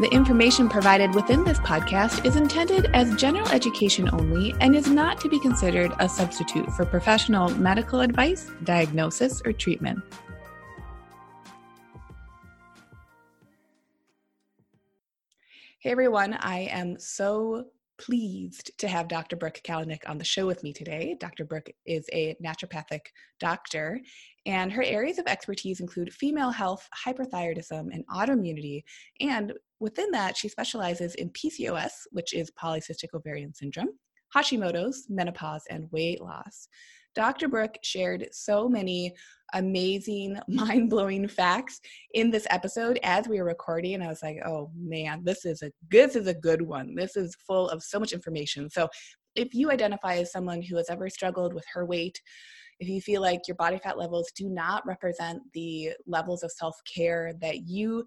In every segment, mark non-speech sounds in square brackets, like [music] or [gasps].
The information provided within this podcast is intended as general education only and is not to be considered a substitute for professional medical advice, diagnosis, or treatment. Hey everyone, I am so pleased to have Dr. Brooke Kalanick on the show with me today. Dr. Brooke is a naturopathic doctor, and her areas of expertise include female health, hyperthyroidism, and autoimmunity. And within that, she specializes in PCOS, which is polycystic ovarian syndrome, Hashimoto's, menopause, and weight loss. Dr. Brooke shared so many amazing, [laughs] mind blowing facts in this episode as we were recording. And I was like, oh man, this is a this is a good one. This is full of so much information. So if you identify as someone who has ever struggled with her weight, if you feel like your body fat levels do not represent the levels of self care that you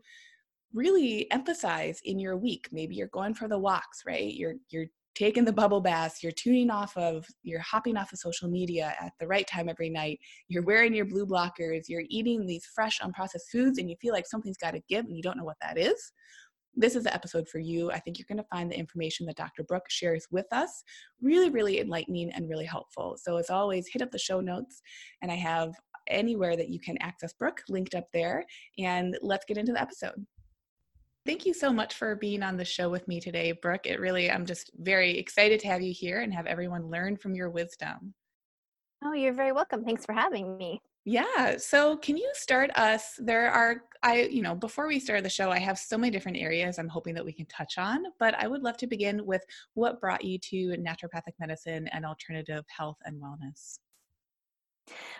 really emphasize in your week maybe you're going for the walks right you're you're taking the bubble baths, you're tuning off of, you're hopping off of social media at the right time every night, you're wearing your blue blockers, you're eating these fresh, unprocessed foods, and you feel like something's got to give and you don't know what that is. This is the episode for you. I think you're going to find the information that Dr. Brooke shares with us really, really enlightening and really helpful. So, as always, hit up the show notes, and I have anywhere that you can access Brooke linked up there. And let's get into the episode. Thank you so much for being on the show with me today, Brooke. It really, I'm just very excited to have you here and have everyone learn from your wisdom. Oh, you're very welcome. Thanks for having me. Yeah. So, can you start us? There are, I, you know, before we start the show, I have so many different areas I'm hoping that we can touch on, but I would love to begin with what brought you to naturopathic medicine and alternative health and wellness.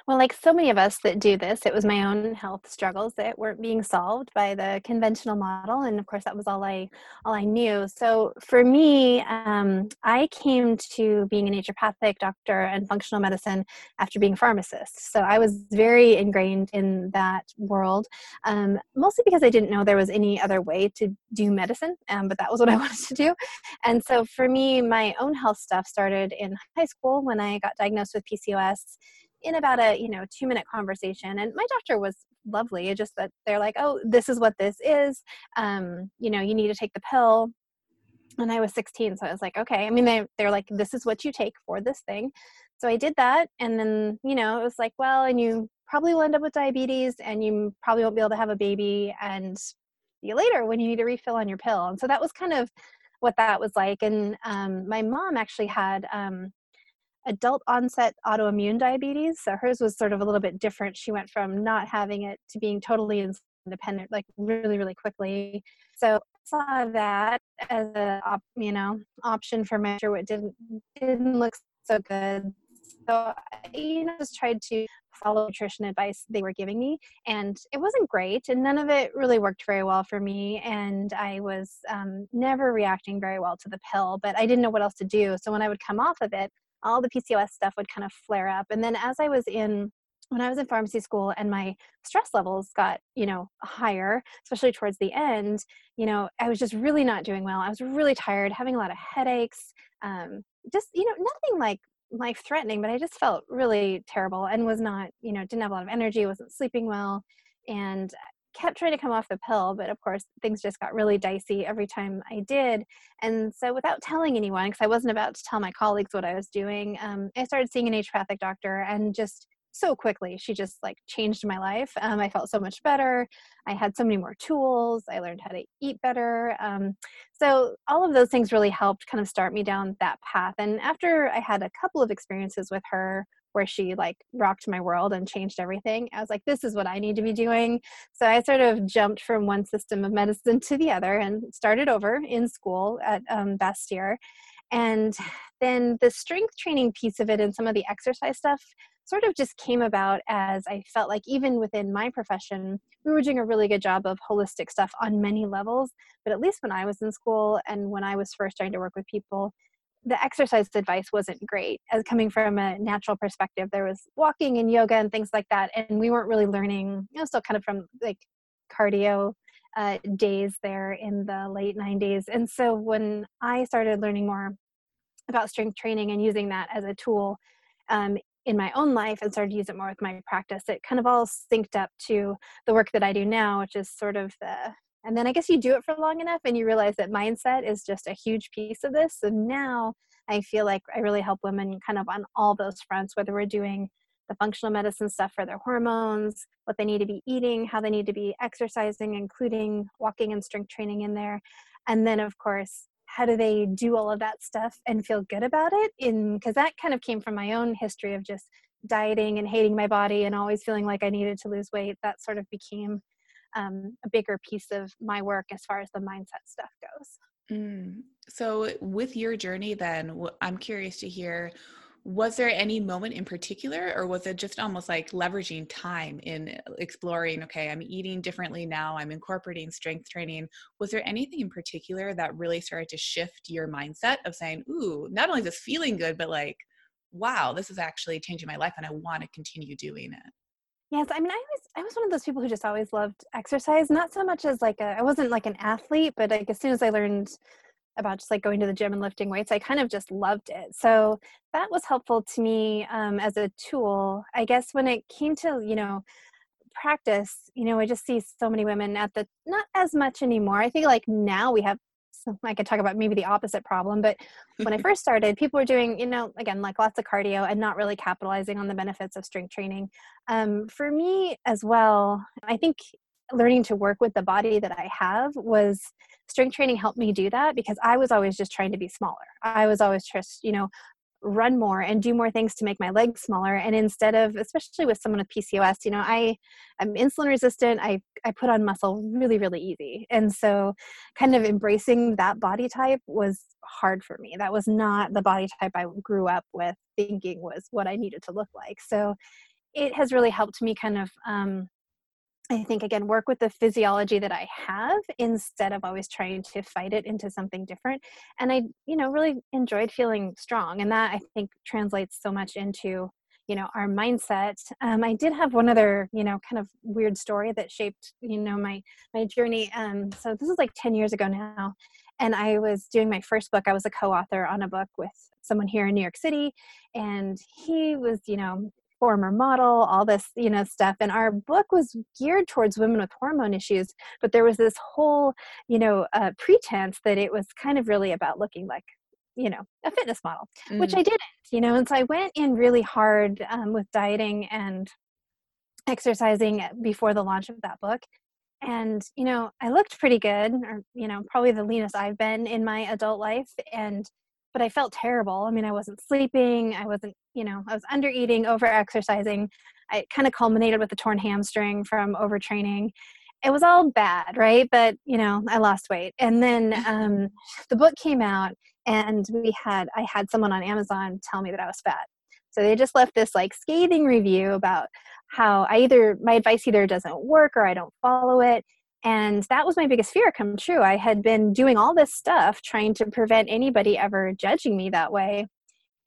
Well, like so many of us that do this, it was my own health struggles that weren't being solved by the conventional model, and of course, that was all I all I knew. So for me, um, I came to being a naturopathic doctor and functional medicine after being a pharmacist. So I was very ingrained in that world, um, mostly because I didn't know there was any other way to do medicine, um, but that was what I [laughs] wanted to do. And so for me, my own health stuff started in high school when I got diagnosed with PCOS in about a you know two minute conversation and my doctor was lovely it just that they're like oh this is what this is um, you know you need to take the pill. And i was 16 so i was like okay. I mean they, they're like this is what you take for this thing. So i did that and then you know it was like well and you probably will end up with diabetes and you probably won't be able to have a baby and see you later when you need a refill on your pill. And so that was kind of what that was like and um, my mom actually had um, adult onset autoimmune diabetes. So hers was sort of a little bit different. She went from not having it to being totally independent, like really, really quickly. So I saw that as a you know option for my sure didn't didn't look so good. So you know just tried to follow nutrition advice they were giving me and it wasn't great and none of it really worked very well for me and i was um, never reacting very well to the pill but i didn't know what else to do so when i would come off of it all the PCOS stuff would kind of flare up. And then as I was in when I was in pharmacy school and my stress levels got, you know, higher, especially towards the end, you know, I was just really not doing well. I was really tired, having a lot of headaches, um, just, you know, nothing like life threatening, but I just felt really terrible and was not, you know, didn't have a lot of energy, wasn't sleeping well. And kept trying to come off the pill, but of course things just got really dicey every time I did. And so, without telling anyone, because I wasn't about to tell my colleagues what I was doing, um, I started seeing an naturopathic doctor and just so quickly. She just like changed my life. Um, I felt so much better. I had so many more tools. I learned how to eat better. Um, so all of those things really helped kind of start me down that path. And after I had a couple of experiences with her where she like rocked my world and changed everything, I was like, this is what I need to be doing. So I sort of jumped from one system of medicine to the other and started over in school at um, Bastyr. And then the strength training piece of it and some of the exercise stuff sort of just came about as I felt like even within my profession, we were doing a really good job of holistic stuff on many levels. But at least when I was in school and when I was first starting to work with people, the exercise advice wasn't great as coming from a natural perspective there was walking and yoga and things like that and we weren't really learning you know still kind of from like cardio uh, days there in the late 90s and so when i started learning more about strength training and using that as a tool um, in my own life and started to use it more with my practice, it kind of all synced up to the work that I do now, which is sort of the and then I guess you do it for long enough and you realize that mindset is just a huge piece of this. And now I feel like I really help women kind of on all those fronts, whether we're doing the functional medicine stuff for their hormones, what they need to be eating, how they need to be exercising, including walking and strength training in there. And then, of course, how do they do all of that stuff and feel good about it in because that kind of came from my own history of just dieting and hating my body and always feeling like i needed to lose weight that sort of became um, a bigger piece of my work as far as the mindset stuff goes. Mm. so with your journey then i'm curious to hear was there any moment in particular or was it just almost like leveraging time in exploring okay i'm eating differently now i'm incorporating strength training. Was there anything in particular that really started to shift your mindset of saying ooh not only is this feeling good but like wow this is actually changing my life and i want to continue doing it Yes, I mean, I was I was one of those people who just always loved exercise. Not so much as like a, I wasn't like an athlete, but like as soon as I learned about just like going to the gym and lifting weights. I kind of just loved it. So that was helpful to me um, as a tool. I guess when it came to, you know, practice, you know, I just see so many women at the, not as much anymore. I think like now we have, I could talk about maybe the opposite problem, but when I [laughs] first started, people were doing, you know, again, like lots of cardio and not really capitalizing on the benefits of strength training. Um, for me as well, I think learning to work with the body that I have was strength training helped me do that because I was always just trying to be smaller. I was always just, you know, run more and do more things to make my legs smaller. And instead of especially with someone with PCOS you know I I'm insulin resistant. I I put on muscle really really easy. And so kind of embracing that body type was hard for me. That was not the body type I grew up with thinking was what I needed to look like. So it has really helped me kind of um, I think again work with the physiology that I have instead of always trying to fight it into something different. And I, you know, really enjoyed feeling strong, and that I think translates so much into you know our mindset. Um, I did have one other you know kind of weird story that shaped you know my my journey. Um, so this is like ten years ago now, and I was doing my first book. I was a co-author on a book with someone here in New York City, and he was you know former model, all this, you know, stuff. And our book was geared towards women with hormone issues, but there was this whole, you know, uh, pretense that it was kind of really about looking like you know a fitness model mm. which i didn't you know and so i went in really hard um, with dieting and exercising before the launch of that book and you know i looked pretty good or you know probably the leanest i've been in my adult life and but I felt terrible. I mean, I wasn't sleeping. I wasn't, you know, I was under eating, over exercising. I kind of culminated with a torn hamstring from overtraining. It was all bad, right? But, you know, I lost weight. And then [laughs] um, the book came out, and we had, I had someone on Amazon tell me that I was fat. So they just left this like scathing review about how I either, my advice either doesn't work or I don't follow it and that was my biggest fear come true. I had been doing all this stuff trying to prevent anybody ever judging me that way.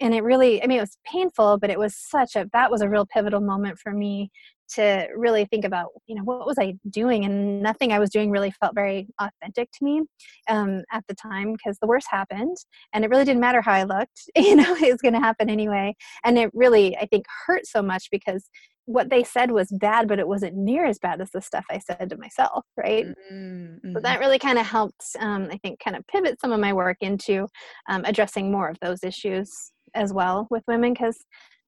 And it really, I mean, it was painful, but it was such a, that was a real pivotal moment for me to really think about, you know, what was I doing? And nothing I was doing really felt very authentic to me um, at the time because the worst happened and it really didn't matter how I looked, [laughs] you know, it was going to happen anyway. And it really, I think, hurt so much because what they said was bad, but it wasn't near as bad as the stuff I said to myself, right? Mm-hmm. So that really kind of helped, um, I think, kind of pivot some of my work into um, addressing more of those issues as well with women because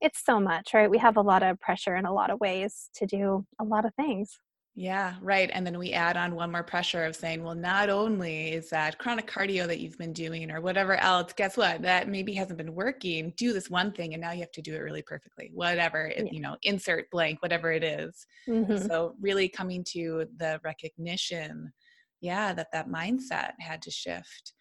it's so much, right? We have a lot of pressure in a lot of ways to do a lot of things. Yeah, right. And then we add on one more pressure of saying, well, not only is that chronic cardio that you've been doing or whatever else, guess what? That maybe hasn't been working. Do this one thing and now you have to do it really perfectly. Whatever, yeah. you know, insert blank, whatever it is. Mm-hmm. So, really coming to the recognition, yeah, that that mindset had to shift.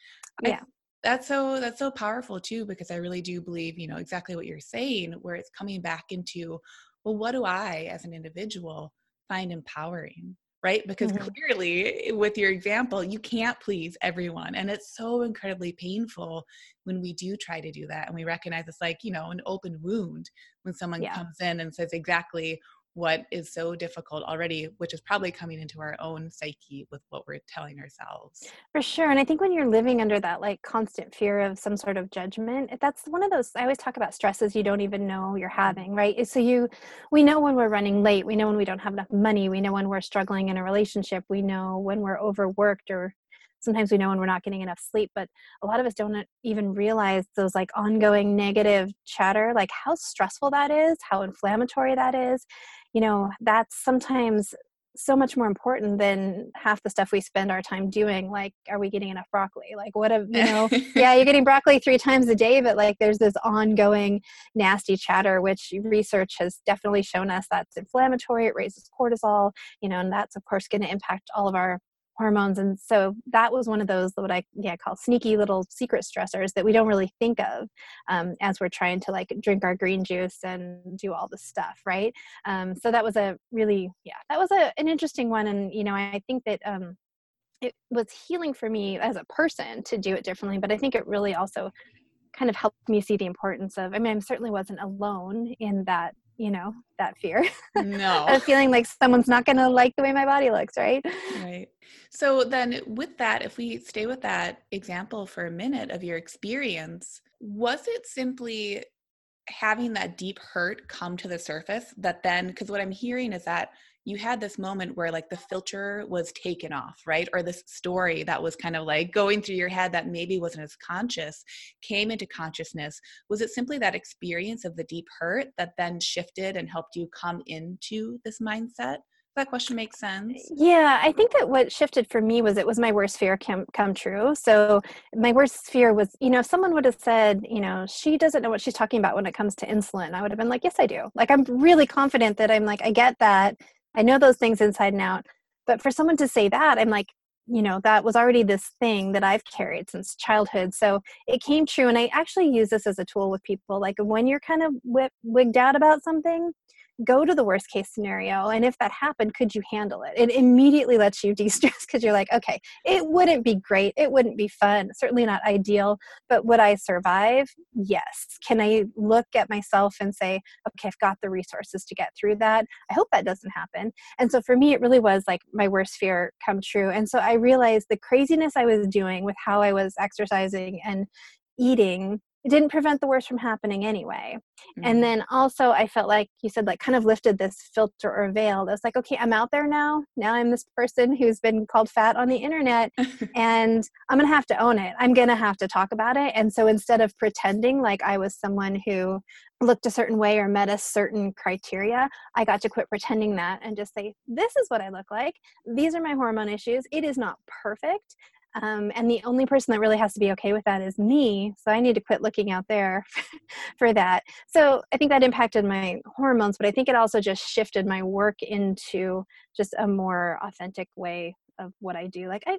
Yeah. I, that's so that's so powerful too because i really do believe you know exactly what you're saying where it's coming back into well what do i as an individual find empowering right because mm-hmm. clearly with your example you can't please everyone and it's so incredibly painful when we do try to do that and we recognize it's like you know an open wound when someone yeah. comes in and says exactly what is so difficult already, which is probably coming into our own psyche with what we're telling ourselves. For sure. And I think when you're living under that like constant fear of some sort of judgment, that's one of those I always talk about stresses you don't even know you're having, right? So you we know when we're running late, we know when we don't have enough money, we know when we're struggling in a relationship, we know when we're overworked or sometimes we know when we're not getting enough sleep but a lot of us don't even realize those like ongoing negative chatter like how stressful that is how inflammatory that is you know that's sometimes so much more important than half the stuff we spend our time doing like are we getting enough broccoli? Like what a you know [laughs] yeah you're getting broccoli three times a day but like there's this ongoing nasty chatter which research has definitely shown us that's inflammatory it raises cortisol you know and that's of course going to impact all of our hormones and so that was one of those what i yeah call sneaky little secret stressors that we don't really think of um, as we're trying to like drink our green juice and do all the stuff right? Um, so that was a really yeah that was a, an interesting one and you know i think that um, it was healing for me as a person to do it differently but i think it really also kind of helped me see the importance of i mean i certainly wasn't alone in that you know that fear. [laughs] No. Of feeling like someone's not going to like the way my body looks right? Right. So then with that if we stay with that example for a minute of your experience was it simply having that deep hurt come to the surface that then because what i'm hearing is that you had this moment where like the filter was taken off, right? Or this story that was kind of like going through your head that maybe wasn't as conscious came into consciousness. Was it simply that experience of the deep hurt that then shifted and helped you come into this mindset? that question makes sense yeah i think that what shifted for me was it was my worst fear come, come true so my worst fear was you know if someone would have said you know she doesn't know what she's talking about when it comes to insulin i would have been like yes i do like i'm really confident that i'm like i get that I know those things inside and out. But for someone to say that, I'm like, you know, that was already this thing that I've carried since childhood. So it came true. And I actually use this as a tool with people. Like when you're kind of wigged out about something, go to the worst case scenario and if that happened could you handle it? It immediately lets you [laughs] de-stress because you're like okay it wouldn't be great it wouldn't be fun certainly not ideal but would i survive? Yes. Can i look at myself and say okay i've got the resources to get through that. I hope that doesn't happen. And so for me it really was like my worst fear come true. And so i realized the craziness i was doing with how i was exercising and eating it didn't prevent the worst from happening anyway. Mm-hmm. And then also, I felt like you said, like, kind of lifted this filter or veil. Was like, okay, I'm out there now. Now I'm this person who's been called fat on the internet, [laughs] and I'm going to have to own it. I'm going to have to talk about it. And so instead of pretending like I was someone who looked a certain way or met a certain criteria, I got to quit pretending that and just say, this is what I look like. These are my hormone issues. It is not perfect. Um, and the only person that really has to be okay with that is me. So I need to quit looking out there [laughs] for that. So I think that impacted my hormones, but I think it also just shifted my work into just a more authentic way of what I do. Like I,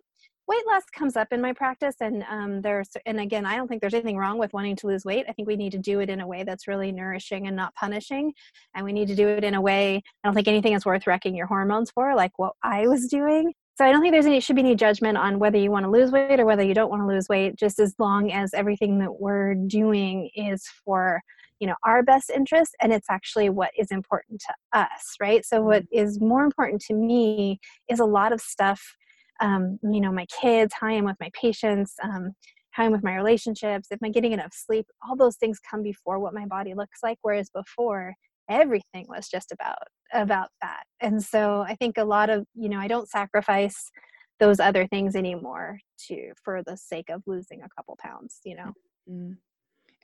weight loss comes up in my practice and um, there's and again i don't think there's anything wrong with wanting to lose weight i think we need to do it in a way that's really nourishing and not punishing and we need to do it in a way i don't think anything is worth wrecking your hormones for like what i was doing so I don't think there's any should be any judgment on whether you want to lose weight or whether you don't want to lose weight, just as long as everything that we're doing is for you know our best interest and it's actually what is important to us right so what mm-hmm. more important to me is a lot of stuff um, you know my kids how i am with my patients um, how i'm with my relationships if i'm getting enough sleep all those things come before what my body looks like whereas before everything was just about about that and so i think a lot of you know i don't sacrifice those other things anymore to for the sake of losing a couple pounds you know mm-hmm.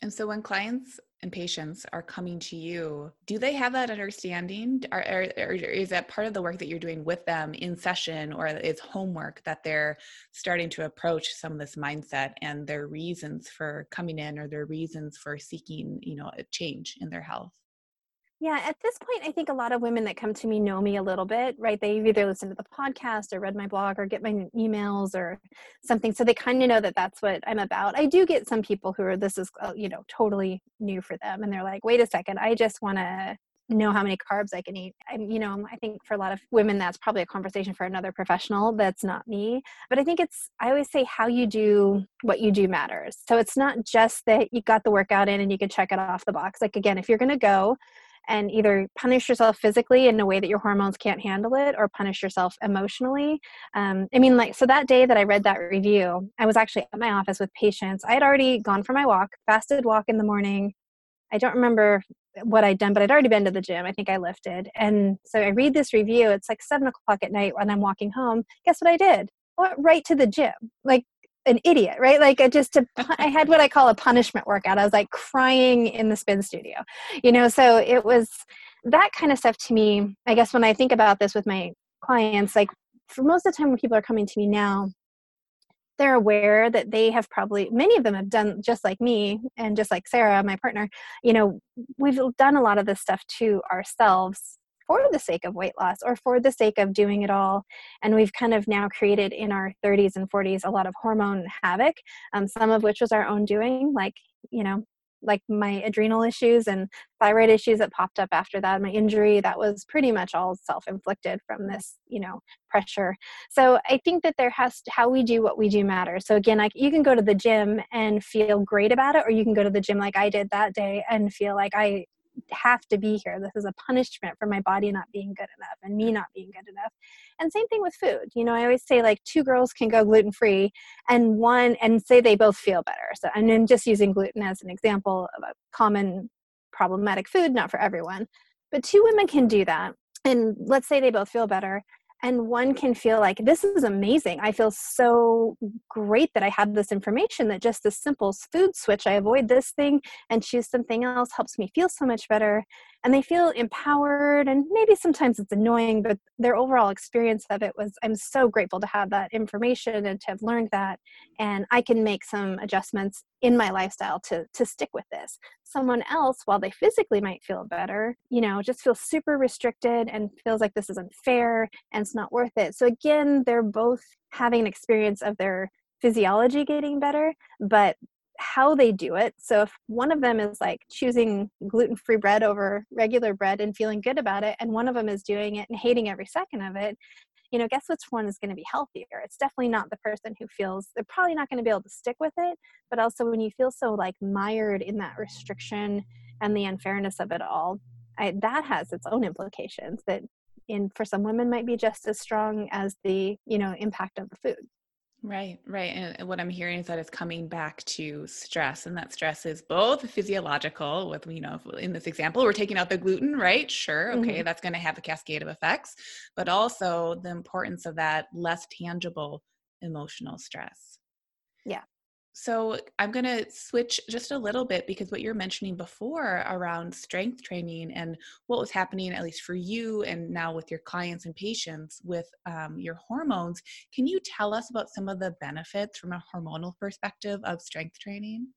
And so when clients and patients are coming to you, do they have that understanding? Or, or, or, is that part of the work that you're doing with them in session, or is homework that they're starting to approach some of this mindset and their reasons for coming in or their reasons for seeking, you know, a change in their health? Yeah, at this point, I think a lot of women that come to me know me a little bit, right? They've either listened to the podcast or read my blog or get my emails or something. So they kind of know that that's what I'm about. I do get some people who are, this is, uh, you know, totally new for them. And they're like, wait a second, I just want to know how many carbs I can eat. I, you know, I think for a lot of women, that's probably a conversation for another professional. That's not me. But I think it's, I always say how you do what you do matters. So it's not just that you got the workout in and you can check it off the box. Like, again, if you're going to go, and either punish yourself physically in a way that your hormones can't handle it or punish yourself emotionally. Um, I mean, like, so that day that I read that review, I was actually at my office with patients. I had already gone for my walk, fasted walk in the morning. I don't remember what I'd done, but I'd already been to the gym. I think I lifted. And so I read this review. It's like seven o'clock at night when I'm walking home. Guess what I did? Went right to the gym. Like an idiot, right? Like I just to, [laughs] I had what I call a punishment workout. I was like crying in the spin studio, you know. So it was that kind of stuff to me. I guess when I think about this with my clients, like for most of the time when people are coming to me now, they're aware that they have probably many of them have done just like me and just like Sarah, my partner. You know, we've done a lot of this stuff to ourselves for the sake of weight loss or for the sake of doing it all. And we've kind of now created in our 30s and 40s a lot of hormone havoc, um, some of which was our own doing, like, you know, like my adrenal issues and thyroid issues that popped up after that my injury that was pretty much all self-inflicted from this you know pressure so i think that there has to, how we do what we do matters so again like you can go to the gym and feel great about it or you can go to the gym like i did that day and feel like i have to be here. This is a punishment for my body not being good enough and me not being good enough. And same thing with food. You know, I always say like two girls can go gluten free and one and say they both feel better. So and then just using gluten as an example of a common problematic food, not for everyone. But two women can do that. And let's say they both feel better and one can feel like this is amazing. I feel so great that i have this information that just this simple food switch i avoid this thing and choose something else helps me feel so much better and they feel empowered and maybe sometimes it's annoying but their overall experience of it was i'm so grateful to have that information and to have learned that and i can make some adjustments in my lifestyle to to stick with this. Someone else while they physically might feel better you know just feels super restricted and feels like this is unfair and it's not worth it. So again they're both having an experience of their physiology getting better but how they do it. So if one of them is like choosing gluten free bread over regular bread and feeling good about it, and one of them is doing it and hating every second of it, you know, guess which one is going to be healthier? It's definitely not the person who feels they're probably not going to be able to stick with it. But also, when you feel so like mired in that restriction and the unfairness of it all, I, that has its own implications that in for some women might be just as strong as the you know impact of the food Right, right. And what I'm hearing is that it's coming back to stress, and that stress is both physiological, with, you know, in this example, we're taking out the gluten, right? Sure, okay, mm-hmm. that's going to have a cascade of effects, but also the importance of that less tangible emotional stress. Yeah. So I'm going to switch just a little bit because what you're mentioning before around strength training and what was happening, at least for you and now with your clients and patients with um, your hormones, can you tell us about some of the benefits from a hormonal perspective of strength training?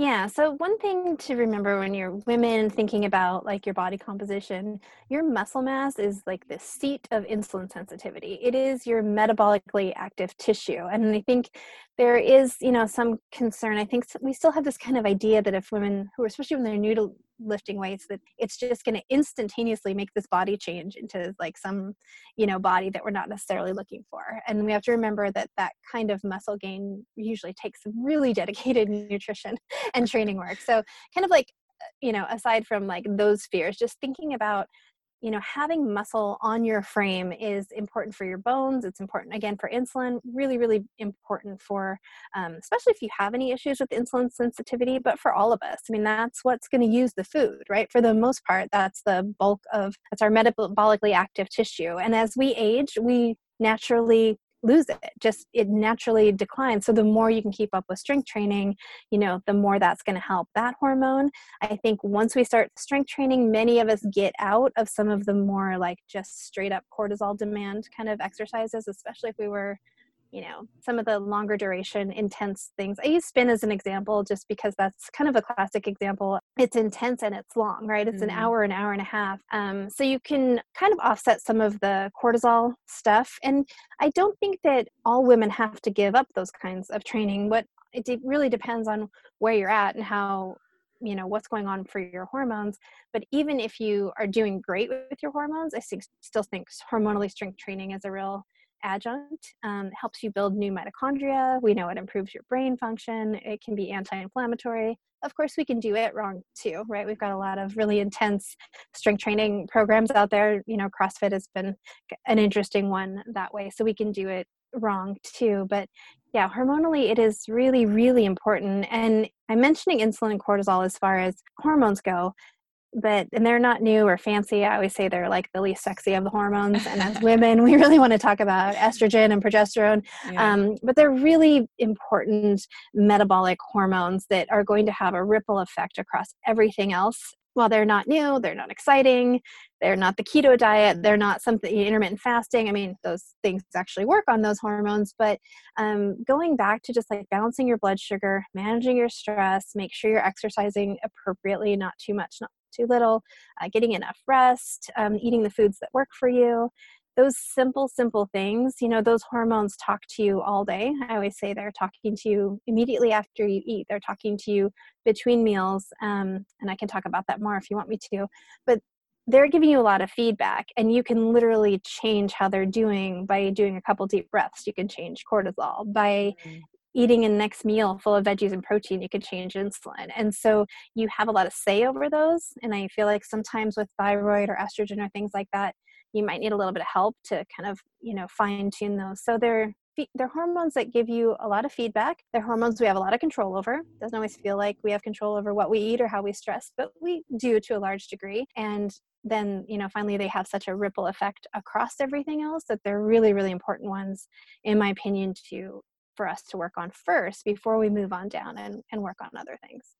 Yeah. So one thing to remember when you're women thinking about like your body composition, your muscle mass is like the seat of insulin sensitivity. It is your metabolically active tissue. And I think there is, you know, some concern. I think we still have this kind of idea that if women who, are especially when they're new to lifting weights that it's just going to instantaneously make this body change into like some you know body that we're not necessarily looking for. And we have to remember that that kind of muscle gain usually takes some really [laughs] dedicated nutrition and training work. So kind of like uh, you know aside from like those fears just thinking about you know having muscle on your frame is important for your bones it's important again for insulin really really important for um, especially if you have any issues with insulin sensitivity but for all of us i mean that's what's going to use the food right? For the most part that's the bulk of that's our metabolically active tissue and as we age we naturally lose it just it naturally declines. So the more you can keep up with strength training you know the more that's going to help that hormone. I think once we start strength training many of us get out of some of the more like just straight up cortisol demand kind of exercises especially if we were you know some of the longer duration intense things. I use spin as an example just because that's kind of a classic example. It's intense and it's long right? It's mm-hmm. an hour an hour and a half. Um, so you can kind of offset some of the cortisol stuff. And i don't think that all women have to give up those kinds of training. What it really depends on where you're at and how you know what's going on for your hormones. But even if you are doing great with your hormones i think, still think hormonally strength training is a real adjunct um, helps you build new mitochondria. We know it improves your brain function. It can be anti-inflammatory. Of course we can do it wrong too right? We've got a lot of really intense strength training programs out there. You know crossfit has been an interesting one that way so we can do it wrong too. But yeah hormonally it is really really important. And i'm mentioning insulin and cortisol as far as hormones go but and they're not new or fancy. I always say they're like the least sexy of the hormones. And as women, we really want to talk about estrogen and progesterone. Yeah. Um, but they're really important metabolic hormones that are going to have a ripple effect across everything else. While they're not new, they're not exciting, they're not the keto diet, they're not something intermittent fasting. I mean, those things actually work on those hormones, but um, going back to just like balancing your blood sugar, managing your stress, make sure you're exercising appropriately, not too much, not too little, uh, getting enough rest, um, eating the foods that work for you. Those simple, simple things, you know, those hormones talk to you all day. I always say they're talking to you immediately after you eat, they're talking to you between meals. Um, and I can talk about that more if you want me to. But they're giving you a lot of feedback and you can literally change how they're doing by doing a couple deep breaths you can change cortisol by mm-hmm eating a next meal full of veggies and protein, you can change insulin. And so you have a lot of say over those. And I feel like sometimes with thyroid or estrogen or things like that, you might need a little bit of help to kind of, you know, fine tune those. So they're they're hormones that give you a lot of feedback. They're hormones we have a lot of control over. Doesn't always feel like we have control over what we eat or how we stress, but we do to a large degree. And then, you know, finally they have such a ripple effect across everything else that they're really, really important ones, in my opinion, to for us to work on first before we move on down and, and work on other things.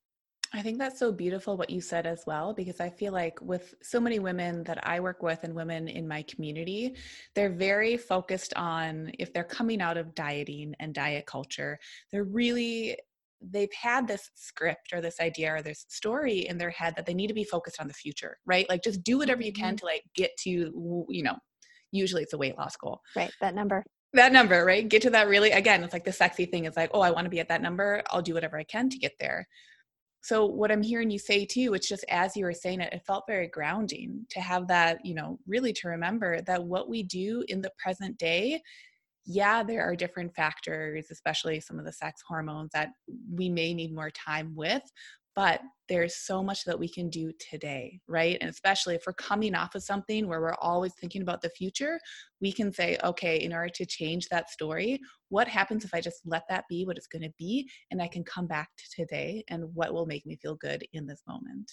I think that's so beautiful what you said as well, because I feel like with so many women that I work with and women in my community, they're very focused on if they're coming out of dieting and diet culture, they're really they've had this script or this idea or this story in their head that they need to be focused on the future, right? Like just do whatever you can mm-hmm. to like get to, you know, usually it's a weight loss goal. Right, that number that number, right? Get to that really, again, it's like the sexy thing is like, oh, I want to be at that number. I'll do whatever I can to get there. So, what I'm hearing you say too, it's just as you were saying it, it felt very grounding to have that, you know, really to remember that what we do in the present day, yeah, there are different factors, especially some of the sex hormones that we may need more time with, but there's so much that we can do today, right? And especially if we're coming off of something where we're always thinking about the future, we can say, okay, in order to change that story, what happens if I just let that be what it's going to be and I can come back to today and what will make me feel good in this moment?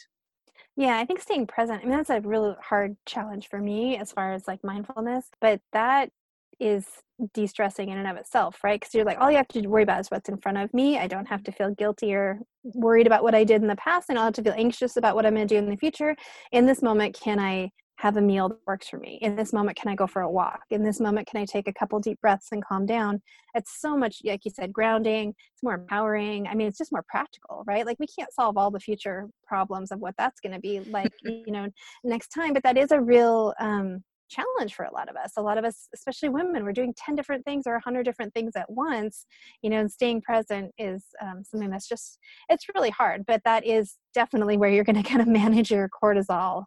Yeah, I think staying present, I mean, that's a really hard challenge for me as far as like mindfulness, but that is de-stressing in and of itself right? Because you're like all you have to worry about is what's in front of me. I don't have to feel guilty or worried about what i did in the past and i don't have to feel anxious about what i'm going to do in the future. In this moment can i have a meal that works for me? In this moment can i go for a walk? In this moment can i take a couple deep breaths and calm down? It's so much like you said grounding. It's more empowering. I mean it's just more practical right? Like we can't solve all the future problems of what that's going to be like [laughs] you know next time but that is a real um, challenge for a lot of us. A lot of us especially women we're doing 10 different things or 100 different things at once you know and staying present is um, something that's just it's really hard but that is definitely where you're going [laughs] to kind of manage your cortisol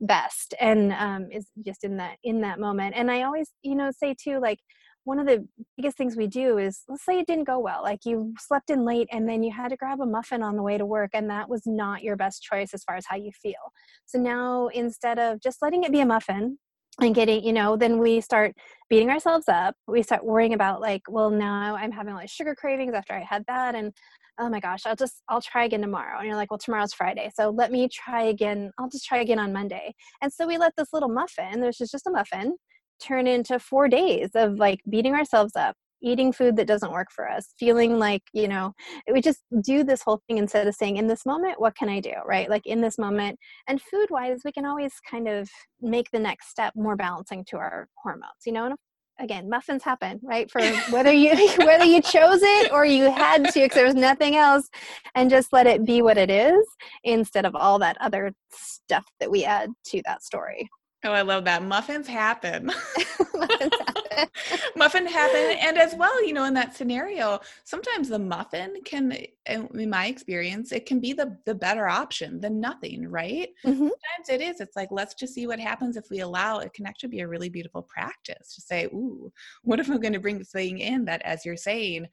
best and um, is just in that in that moment. And i always you know say too like one of the biggest things we do is let's say it didn't go well like you slept in late and then you had to grab a muffin on the way to work and that was not your best choice as far as how you feel. So now instead of just letting it be a muffin and getting you know then we start beating ourselves up. We start worrying about like well now i'm having like sugar cravings after i had that and oh my gosh i'll just i'll try again tomorrow. And you're like well tomorrow's friday so let me try again i'll just try again on monday. And so we let this little muffin this is just a muffin turn into four days of like beating ourselves up eating food that doesn't work for us feeling like you know we just do this whole thing instead of saying in this moment what can i do right like in this moment and food wise we can always kind of make the next step more balancing to our hormones you know and again muffins happen right for whether you [laughs] whether you chose it or you had to because there was nothing else and just let it be what it is instead of all that other stuff that we add to that story Oh, I love that. Muffins happen. [laughs] Muffins happen. [laughs] muffin happen. And as well, you know, in that scenario, sometimes the muffin can, in my experience, it can be the, the better option than nothing, right? Mm-hmm. Sometimes it is. It's like, let's just see what happens if we allow it can actually be a really beautiful practice to say, ooh, what if I'm going to bring this thing in that, as you're saying,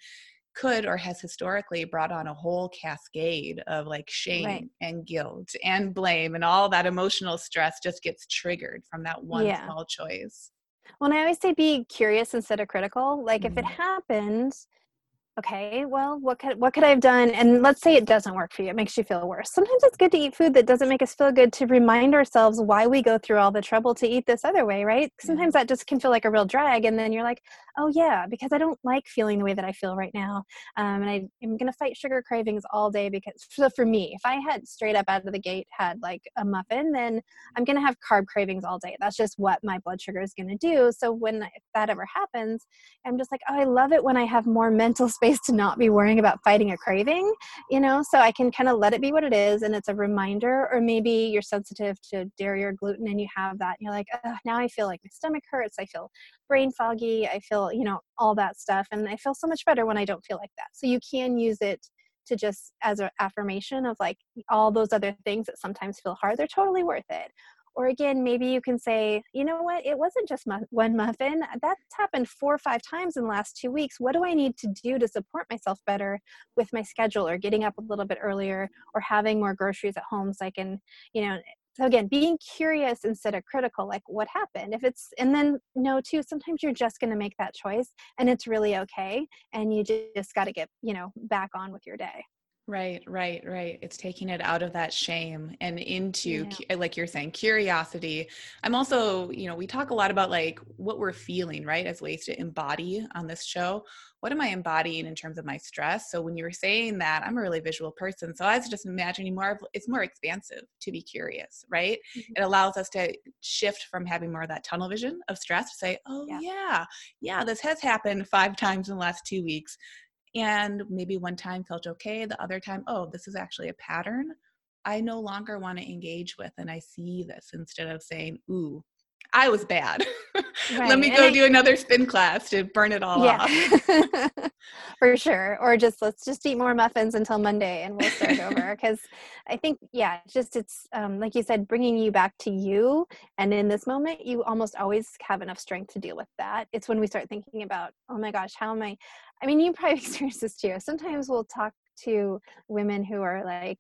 could or has historically brought on a whole cascade of like shame right. and guilt and blame and all that emotional stress just gets triggered from that one yeah. small choice. Well, I always say be curious instead of critical. Like mm-hmm. if it mm-hmm. happens, okay well what could what could i have done and let's say it doesn't work for you it makes you feel worse sometimes it's good to eat food that doesn't make us feel good to remind ourselves why we go through all the trouble to eat this other way right sometimes that just can feel like a real drag and then you're like oh yeah because i don't like feeling the way that i feel right now um, and I, am going to fight sugar cravings all day because so for me if i had straight up out of the gate had like a muffin then i'm going to have carb cravings all day that's just what my blood sugar is going to do so when if that ever happens i'm just like oh i love it when i have more mental [laughs] space to not be worrying about fighting a craving, you know, so I can kind of let it be what it is and it's a reminder. Or maybe you're sensitive to dairy or gluten and you have that. And you're like, now I feel like my stomach hurts. I feel brain foggy. I feel, you know, all that stuff. And I feel so much better when I don't feel like that. So you can use it to just as an affirmation of like all those other things that sometimes feel hard, they're totally worth it. Or again, maybe you can say, you know what, it wasn't just one muffin. That's happened four or five times in the last two weeks. What do I need to do to support myself better with my schedule or getting up a little bit earlier or having more groceries at home so I can, you know, so again being curious instead of critical like what happened? If it's and then no too sometimes you're just going to make that choice and it's really okay and you just got to get you know back on with your day Right, right, right. It's taking it out of that shame and into, yeah. like you're saying, curiosity. I'm also, you know, we talk a lot about like what we're feeling, right, as ways to embody on this show. What am I embodying in terms of my stress? So when you were saying that, I'm a really visual person. So I was just imagining more of it's more expansive to be curious, right? Mm-hmm. It allows us to shift from having more of that tunnel vision of stress to say, oh, yeah, yeah, yeah this has happened five times in the last two weeks and maybe one time felt okay the other time oh this is actually a pattern. I no longer want to engage with and i see this instead of saying ooh I was bad. [laughs] Right. Let me go I, do another spin class to burn it all yeah. off. [laughs] For sure. Or just let's just eat more muffins until Monday and we'll start over. [laughs] Because I think, yeah, just it's um, like you said, bringing you back to you. And in this moment, you almost always have enough strength to deal with that. It's when we start thinking about, oh my gosh, how am I? I mean, you probably experienced this too. Sometimes we'll talk to women who are like,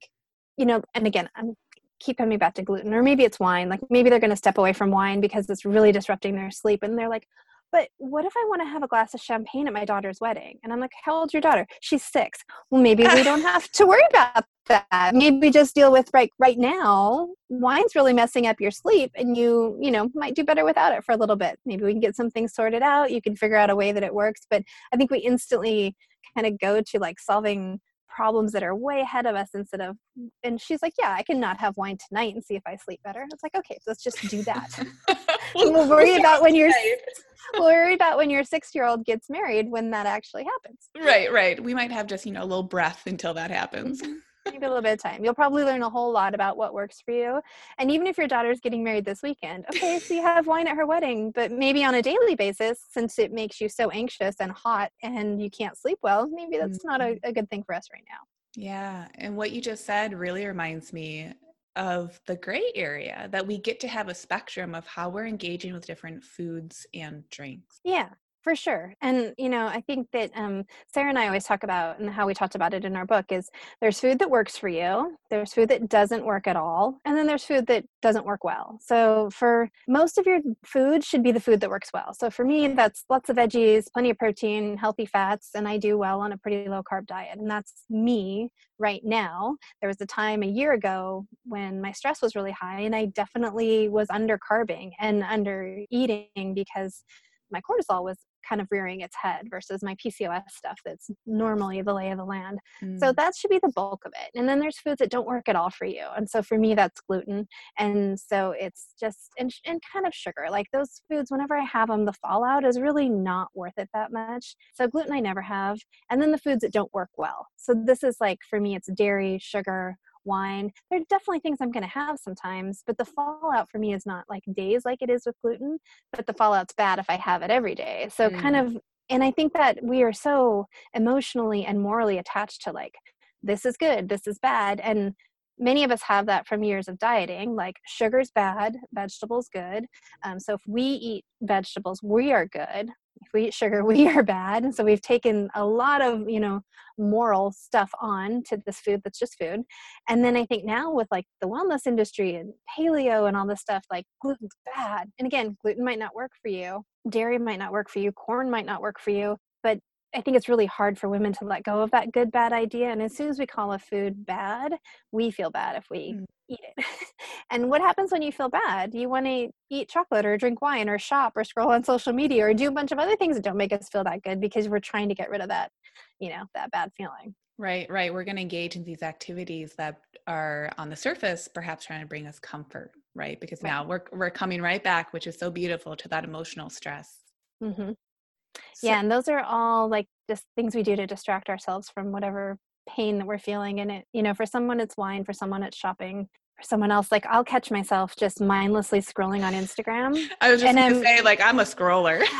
you know, and again, I'm keep coming back to gluten or maybe it's wine like maybe they're going to step away from wine because it's really disrupting their sleep and they're like but what if i want to have a glass of champagne at my daughter's wedding? And i'm like how old's your daughter? She's six. Well maybe we don't have to worry about that. Maybe just deal with right right now wine's really messing up your sleep and you you know might do better without it for a little bit. Maybe we can get some things sorted out. You can figure out a way that it works. But i think we instantly kind of go to like solving problems that are way ahead of us instead of and she's like yeah i can not have wine tonight and see if i sleep better. It's like okay so let's just do that. [laughs] [laughs] We'll worry about when you're [laughs] we'll worry about when your six year old gets married when that actually happens. Right right. We might have just you know a little breath until that happens mm-hmm. Maybe a little bit of time. You'll probably learn a whole lot about what works for you. And even if your daughter's getting married this weekend, okay, so you have wine at her wedding, but maybe on a daily basis, since it makes you so anxious and hot and you can't sleep well, maybe that's not a, mm-hmm. a good thing for us right now. Yeah. And what you just said really reminds me of the gray area that we get to have a spectrum of how we're engaging with different foods and drinks. Yeah for sure and you know i think that um, sarah and i always talk about and how we talked about it in our book is there's food that works for you there's food that doesn't work at all and then there's food that doesn't work well. So for most of your food should be the food that works well. So for me that's lots of veggies plenty of protein healthy fats and i do well on a pretty low carb diet and that's me right now. There was a time a year ago when my stress was really high and i definitely was under carbing and under eating because my cortisol was kind of rearing its head versus my PCOS stuff that's normally the lay of the land. Mm. So that should be the bulk of it. And then there's foods that don't work at all for you. And so for me, that's gluten. And so it's just, and, and kind of sugar. Like those foods, whenever I have them, the fallout is really not worth it that much. So gluten, I never have. And then the foods that don't work well. So this is like, for me, it's dairy, sugar, wine. There are definitely things I'm going to have sometimes, but the fallout for me is not like days like it is with gluten, but the fallout's bad if I have it every day. So, mm. kind of, and I think that we are so emotionally and morally attached to like, this is good, this is bad. And many of us have that from years of dieting like sugar's bad vegetables good um, so if we eat vegetables we are good if we eat sugar [laughs] we are bad. And so we've taken a lot of you know moral stuff on to this food that's just food. And then i think now with like the wellness industry and paleo and all this stuff like gluten's bad. And again gluten might not work for you dairy might not work for you corn might not work for you but I think it's really hard for women to let go of that good bad idea. And as soon as we call a food bad, we feel bad if we mm eat it. [laughs] and what happens when you feel bad? You want to eat chocolate or drink wine or shop or scroll on social media or do a bunch of other things that don't make us feel that good because we're trying to get rid of that, you know, that bad feeling. Right, right. We're going to engage in these activities that are on the surface, perhaps trying to bring us comfort, right? Because right. now we're we're coming right back, which is so beautiful, to that emotional stress. Mm-hmm. So, yeah, and those are all like just things we do to distract ourselves from whatever pain that we're feeling and it you know for someone it's wine for someone it's shopping someone else like i'll catch myself just mindlessly scrolling on instagram i was just going to say like i'm a scroller. [laughs]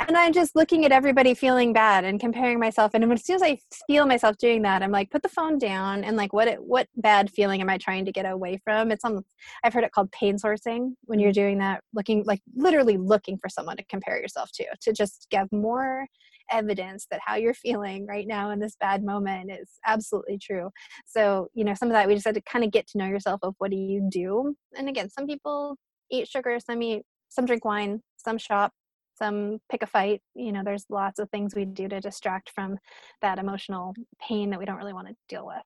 And i'm just looking at everybody feeling bad and comparing myself and as soon as i feel myself doing that i'm like put the phone down and like what what bad feeling am i trying to get away from? It's almost i've heard it called pain sourcing when you're mm. doing that looking like literally looking for someone to compare yourself to to just give more evidence that how you're feeling right now in this bad moment is absolutely true. So, you know, some of that we just had to kind of get to know yourself of what do you do. And again, some people eat sugar, some eat, some drink wine, some shop, some pick a fight. You know, there's lots of things we do to distract from that emotional pain that we don't really want to deal with.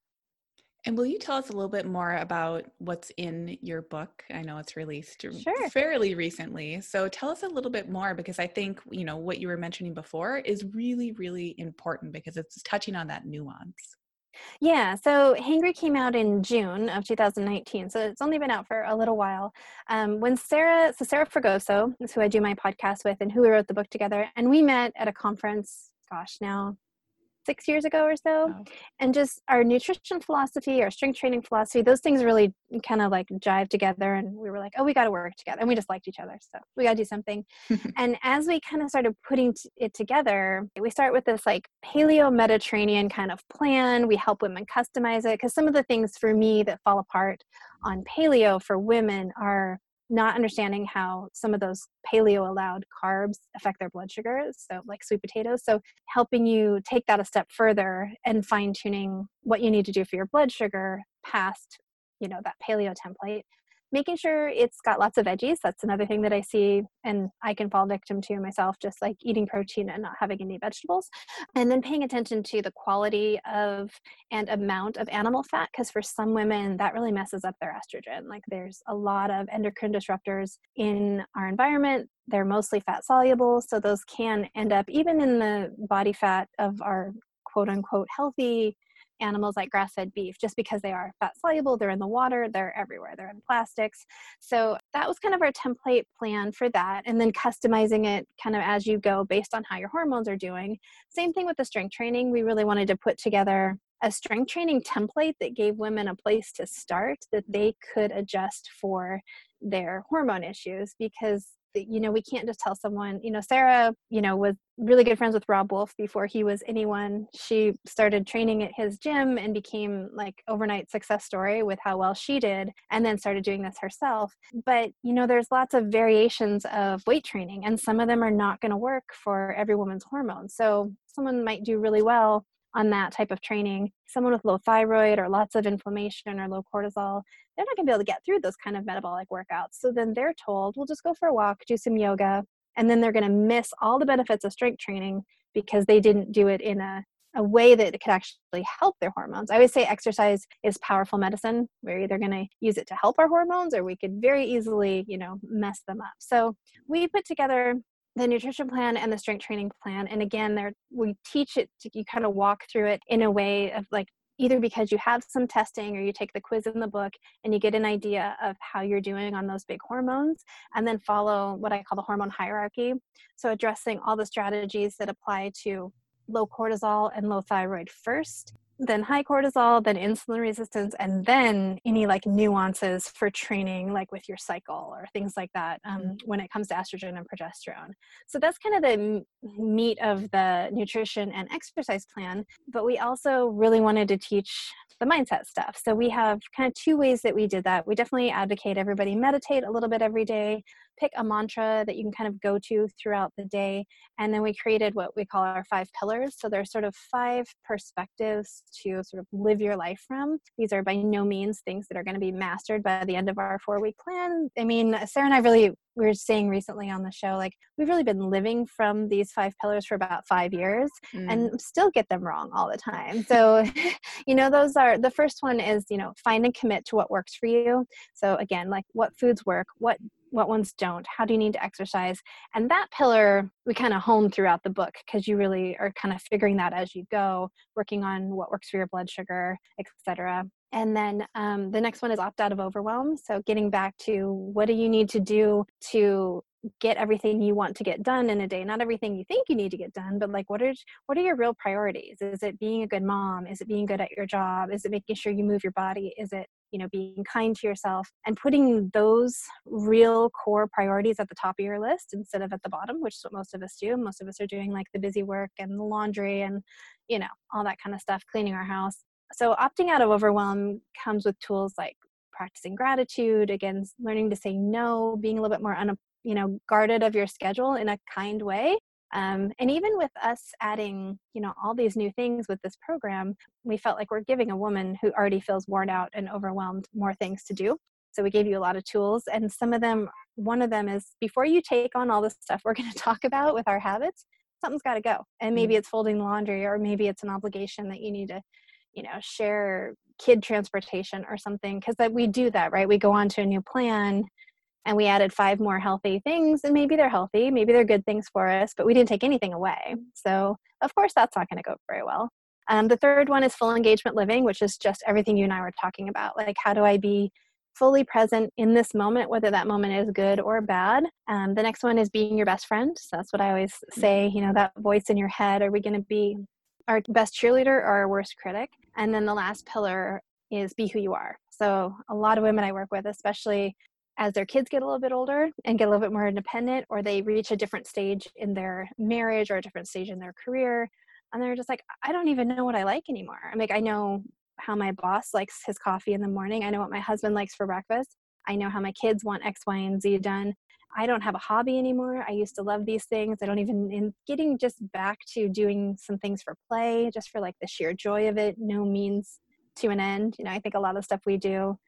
And will you tell us a little bit more about what's in your book? I know it's released sure. fairly recently. So tell us a little bit more because I think, you know, what you were mentioning before is really, really important because it's touching on that nuance. Yeah, so Hangry came out in June of 2019, so it's only been out for a little while. Um, when Sarah, so Sarah Fragoso is who I do my podcast with and who we wrote the book together, and we met at a conference, gosh, now six years ago or so. Wow. and just our nutrition philosophy our strength training philosophy those things really kind of like jive together and we were like oh we got to work together and we just liked each other so we got to do something. [laughs] And as we kind of started putting it together we start with this like paleo mediterranean kind of plan. We help women customize it because some of the things for me that fall apart on paleo for women are not understanding how some of those paleo allowed carbs affect their blood sugars, so like sweet potatoes. So, helping you take that a step further and fine tuning what you need to do for your blood sugar past, you know, that paleo template making sure it's got lots of veggies that's another thing that i see and i can fall victim to myself just like eating protein and not having any vegetables and then paying attention to the quality of and amount of animal fat because for some women that really messes up their estrogen like there's a lot of endocrine disruptors in our environment they're mostly fat soluble so those can end up even in the body fat of our quote unquote healthy animals like grass fed beef just because they are fat soluble, they're in the water, they're everywhere, they're in plastics. So that was kind of our template plan for that. And then customizing it kind of as you go based on how your hormones are doing. Same thing with the strength training. We really wanted to put together a strength training template that gave women a place to start that they could adjust for their hormone issues because you know, we can't just tell someone, you know, Sarah, you know, was really good friends with Robb Wolf before he was anyone. She started training at his gym and became like overnight success story with how well she did and then started doing this herself. But, you know, there's lots of variations of weight training and some of them are not going to work for every woman's hormones. So someone might do really well on that type of training. Someone with low thyroid or lots of inflammation or low cortisol, they're not going to be able to get through those kind of metabolic workouts. So then they're told, we'll just go for a walk, do some yoga, and then they're going to miss all the benefits of strength training because they didn't do it in a a way that it could actually help their hormones. I always say exercise is powerful medicine. We're either going to use it to help our hormones or we could very easily, you know, mess them up. So we put together the nutrition plan and the strength training plan and again there we teach it to, you kind of walk through it in a way of like either because you have some testing or you take the quiz in the book and you get an idea of how you're doing on those big hormones and then follow what i call the hormone hierarchy. So addressing all the strategies that apply to low cortisol and low thyroid first then high cortisol, then insulin resistance, and then any like nuances for training, like with your cycle or things like that um, mm-hmm. when it comes to estrogen and progesterone. So that's kind of the meat of the nutrition and exercise plan. But we also really wanted to teach the mindset stuff. So we have kind of two ways that we did that. We definitely advocate everybody meditate a little bit every day, pick a mantra that you can kind of go to throughout the day. And then we created what we call our five pillars. So there's sort of five perspectives to sort of live your life from. These are by no means things that are going to be mastered by the end of our four week plan. I mean, Sarah and I really we were saying recently on the show like we've really been living from these five pillars for about five years mm. and still get them wrong all the time so [laughs] you know those are the first one is you know find and commit to what works for you so again like what foods work what what ones don't how do you need to exercise and that pillar we kind of hone throughout the book because you really are kind of figuring that as you go working on what works for your blood sugar etc and then um, the next one is opt out of overwhelm. So getting back to what do you need to do to get everything you want to get done in a day? Not everything you think you need to get done but like what are what are your real priorities? Is it being a good mom? Is it being good at your job? Is it making sure you move your body? Is it you know being kind to yourself and putting those real core priorities at the top of your list instead of at the bottom which is what most of us do. Most of us are doing like the busy work and the laundry and you know all that kind of stuff cleaning our house. So opting out of overwhelm comes with tools like practicing gratitude again learning to say no being a little bit more un, you know guarded of your schedule in a kind way um, and even with us adding you know all these new things with this program we felt like we're giving a woman who already feels worn out and overwhelmed more things to do. So we gave you a lot of tools and some of them one of them is before you take on all the stuff we're going [laughs] to talk about with our habits something's got to go. And maybe mm-hmm. it's folding laundry or maybe it's an obligation that you need to you know share kid transportation or something because that we do that right? We go on to a new plan and we added five more healthy things and maybe they're healthy maybe they're good things for us but we didn't take anything away. So of course that's not going to go very well. Um, the third one is full engagement living which is just everything you and i were talking about. Like how do i be fully present in this moment whether that moment is good or bad? Um, the next one is being your best friend. So that's what i always say you know that voice in your head are we going to be our best cheerleader or our worst critic? And then the last pillar is be who you are. So a lot of women I work with, especially as their kids get a little bit older and get a little bit more independent, or they reach a different stage in their marriage or a different stage in their career, and they're just like, I don't even know what I like anymore. I'm like, I know how my boss likes his coffee in the morning. I know what my husband likes for breakfast. I know how my kids want X, Y, and Z done. I don't have a hobby anymore. I used to love these things. I don't even in getting just back to doing some things for play, just for like the sheer joy of it, no means to an end. You know, I think a lot of stuff we do,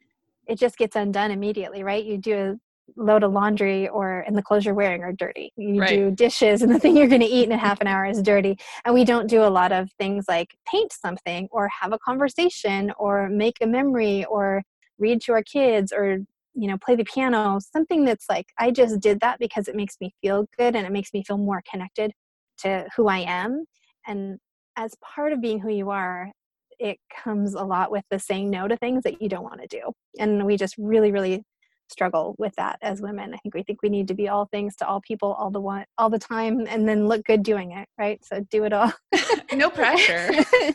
it just gets undone immediately, right? You do a load of laundry or and the clothes you're wearing are dirty. You right. do dishes and the thing you're gonna eat in a half an [laughs] hour is dirty. And we don't do a lot of things like paint something or have a conversation or make a memory or read to our kids or you know play the piano something that's like i just did that because it makes me feel good and it makes me feel more connected to who i am and as part of being who you are it comes a lot with the saying no to things that you don't want to do and we just really really struggle with that as women. I think we think we need to be all things to all people all the one all the time and then look good doing it right? So do it all. [laughs] No pressure. [laughs]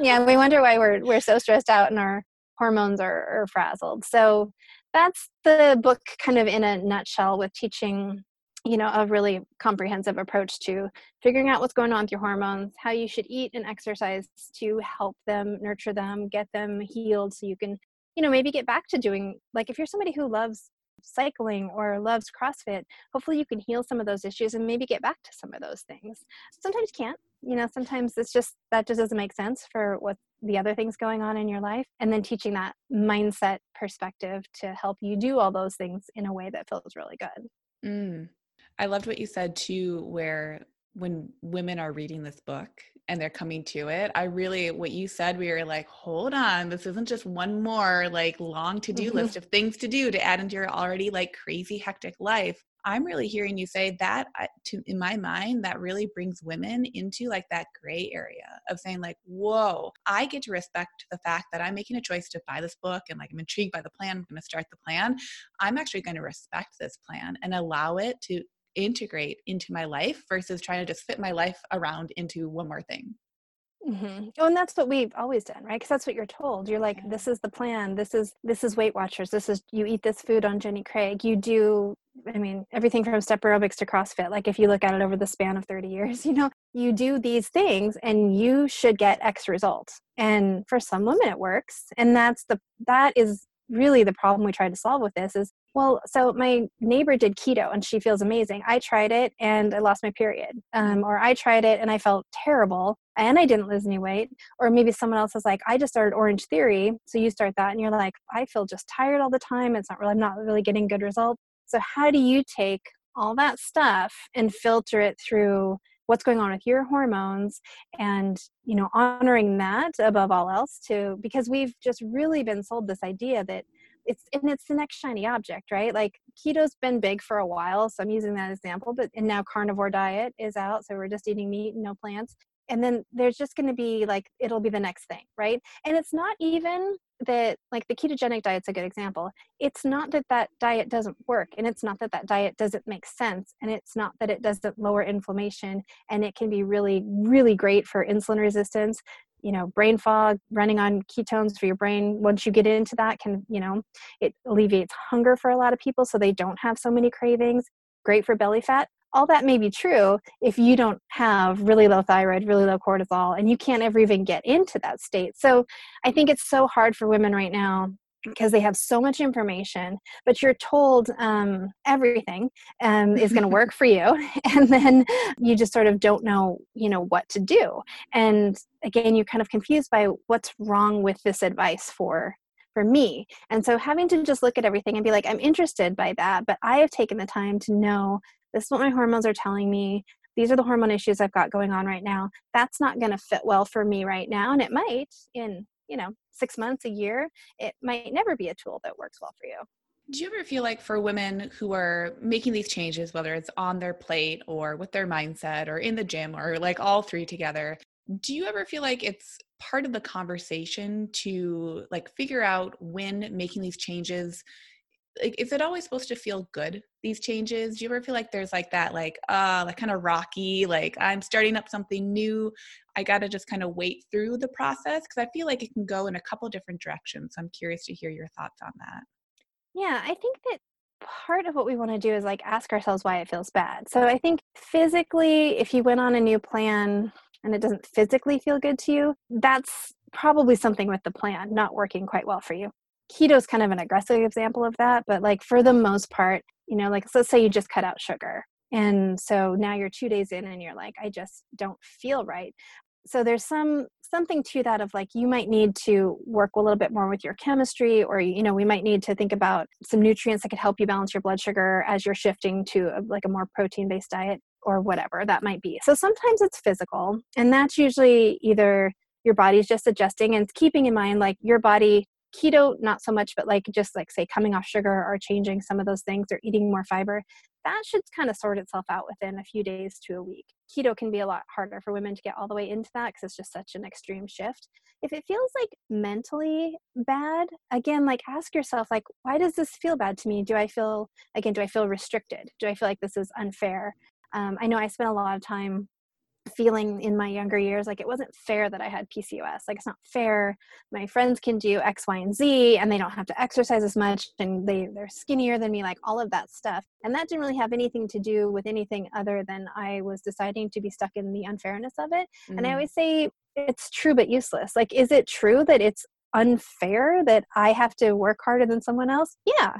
Yeah we wonder why we're we're so stressed out and our hormones are, are frazzled. So that's the book kind of in a nutshell with teaching you know a really comprehensive approach to figuring out what's going on with your hormones how you should eat and exercise to help them nurture them get them healed so you can you know maybe get back to doing like if you're somebody who loves cycling or loves CrossFit, hopefully you can heal some of those issues and maybe get back to some of those things. Sometimes you can't, you know, sometimes it's just that just doesn't make sense for what the other things going on in your life. And then teaching that mindset perspective to help you do all those things in a way that feels really good. Mm. I loved what you said too, where when women are reading this book and they're coming to it i really what you said we were like hold on this isn't just one more like long to-do mm-hmm. list of things to do to add into your already like crazy hectic life i'm really hearing you say that to in my mind that really brings women into like that gray area of saying like whoa i get to respect the fact that i'm making a choice to buy this book and like i'm intrigued by the plan i'm going to start the plan i'm actually going to respect this plan and allow it to integrate into my life versus trying to just fit my life around into one more thing. Mm-hmm. Oh, and that's what we've always done, right? Because that's what you're told. You're like, this is the plan. This is this is Weight Watchers. This is you eat this food on Jenny Craig. You do. I mean, everything from step aerobics to CrossFit. Like if you look at it over the span of 30 years, [laughs] you know, you do these things, and you should get X results. And for some women, it works, and that's the that is really the problem we try to solve with this is well, so my neighbor did keto and she feels amazing. I tried it and I lost my period. Um, or I tried it and I felt terrible and I didn't lose any weight. Or maybe someone else is like, I just started Orange Theory. So you start that and you're like, I feel just tired all the time. It's not really, I'm not really getting good results. So how do you take all that stuff and filter it through what's going on with your hormones and you know honoring that above all else too because we've just really been sold this idea that it's and it's the next shiny object right? Like keto's been big for a while so i'm using that example but and now carnivore diet is out so we're just eating meat and no plants. And then there's just going to be like it'll be the next thing right? And it's not even that like the ketogenic diet's a good example. It's not that that diet doesn't work and it's not that that diet doesn't make sense and it's not that it doesn't lower inflammation and it can be really really great for insulin resistance. You know brain fog running on ketones for your brain once you get into that can you know it alleviates hunger for a lot of people so they don't have so many cravings. Great for belly fat all that may be true if you don't have really low thyroid really low cortisol and you can't ever even get into that state. So i think it's so hard for women right now because they have so much information but you're told um, everything um, is going to work [laughs] for you [laughs] and then you just sort of don't know you know what to do. And again you're kind of confused by what's wrong with this advice for for me. And so having to just look at everything and be like i'm interested by that but i have taken the time to know this is what my hormones are telling me. These are the hormone issues i've got going on right now. That's not going to fit well for me right now and it might in you know six months a year. It might never be a tool that works well for you. Do you ever feel like for women who are making these changes whether it's on their plate or with their mindset or in the gym or like all three together do you ever feel like it's part of the conversation to like figure out when making these changes like is it always supposed to feel good these changes? Do you ever feel like there's like that like uh like kind of rocky like i'm starting up something new i gotta just kind of wait through the process? Because i feel like it can go in a couple different directions so i'm curious to hear your thoughts on that. Yeah i think that part of what we want to do is like ask ourselves why it feels bad. So i think physically if you went on a new plan and it doesn't physically feel good to you that's probably something with the plan not working quite well for you keto is kind of an aggressive example of that but like for the most part you know like let's say you just cut out sugar and so now you're two days in and you're like i just don't feel right. So there's some something to that of like you might need to work a little bit more with your chemistry or you know we might need to think about some nutrients that could help you balance your blood sugar as you're shifting to a, like a more protein based diet or whatever that might be. So sometimes it's physical and that's usually either your body's just adjusting and keeping in mind like your body keto not so much but like just like say coming off sugar or changing some of those things or eating more fiber that should kind of sort itself out within a few days to a week. Keto can be a lot harder for women to get all the way into that because it's just such an extreme shift. If it feels like mentally bad again like ask yourself like why does this feel bad to me? Do i feel again do i feel restricted? Do i feel like this is unfair? Um, i know i spent a lot of time feeling in my younger years like it wasn't fair that I had PCOS. Like it's not fair. My friends can do X, Y, and Z and they don't have to exercise as much and they, they're skinnier than me, like all of that stuff. And that didn't really have anything to do with anything other than I was deciding to be stuck in the unfairness of it. Mm. And I mm. always say it's true but useless. Like, is it true that it's unfair that I have to work harder than someone else? Yeah,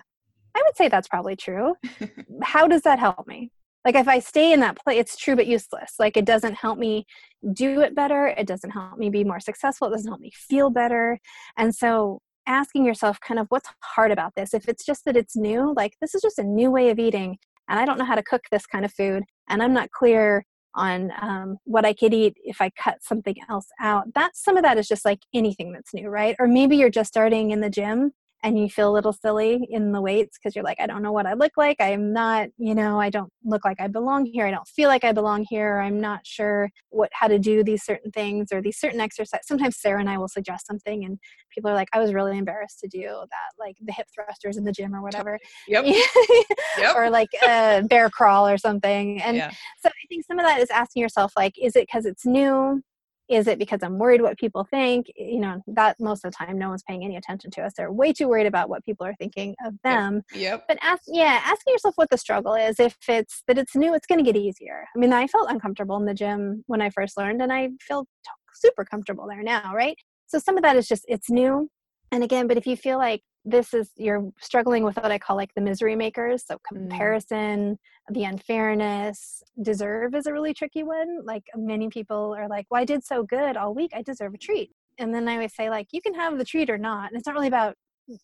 I would say that's probably true. [laughs] How does that help me? Like if I stay in that place, it's true but useless. Like it doesn't help me do it better. It doesn't help me be more successful. It doesn't help me feel better. And so asking yourself kind of what's hard about this. If it's just that it's new, like this is just a new way of eating and I don't know how to cook this kind of food and I'm not clear on um, what I could eat if I cut something else out. That some of that is just like anything that's new, right? Or maybe you're just starting in the gym and you feel a little silly in the weights because you're like, I don't know what I look like. I am not, you know, I don't look like I belong here. I don't feel like I belong here. I'm not sure what how to do these certain things or these certain exercises. Sometimes Sarah and I will suggest something, and people are like, I was really embarrassed to do that, like the hip thrusters in the gym or whatever. [laughs] Yep. [laughs] yep. or like a bear crawl or something. And yeah. so I think some of that is asking yourself, like, is it because it's new? Is it because i'm worried what people think? You know that most of the time no one's paying any attention to us. They're way too worried about what people are thinking of them. Yep, but ask yeah asking yourself what the struggle is if it's that it's new it's going to get easier. I mean i felt uncomfortable in the gym when i first learned and i feel super comfortable there now right? So some of that is just it's new. And again but if you feel like this is you're struggling with what I call like the misery makers. So mm. comparison, mm. the unfairness, deserve is a really tricky one. Like many people are like, well, I did so good all week, I deserve a treat. And then I always say like, you can have the treat or not. And it's not really about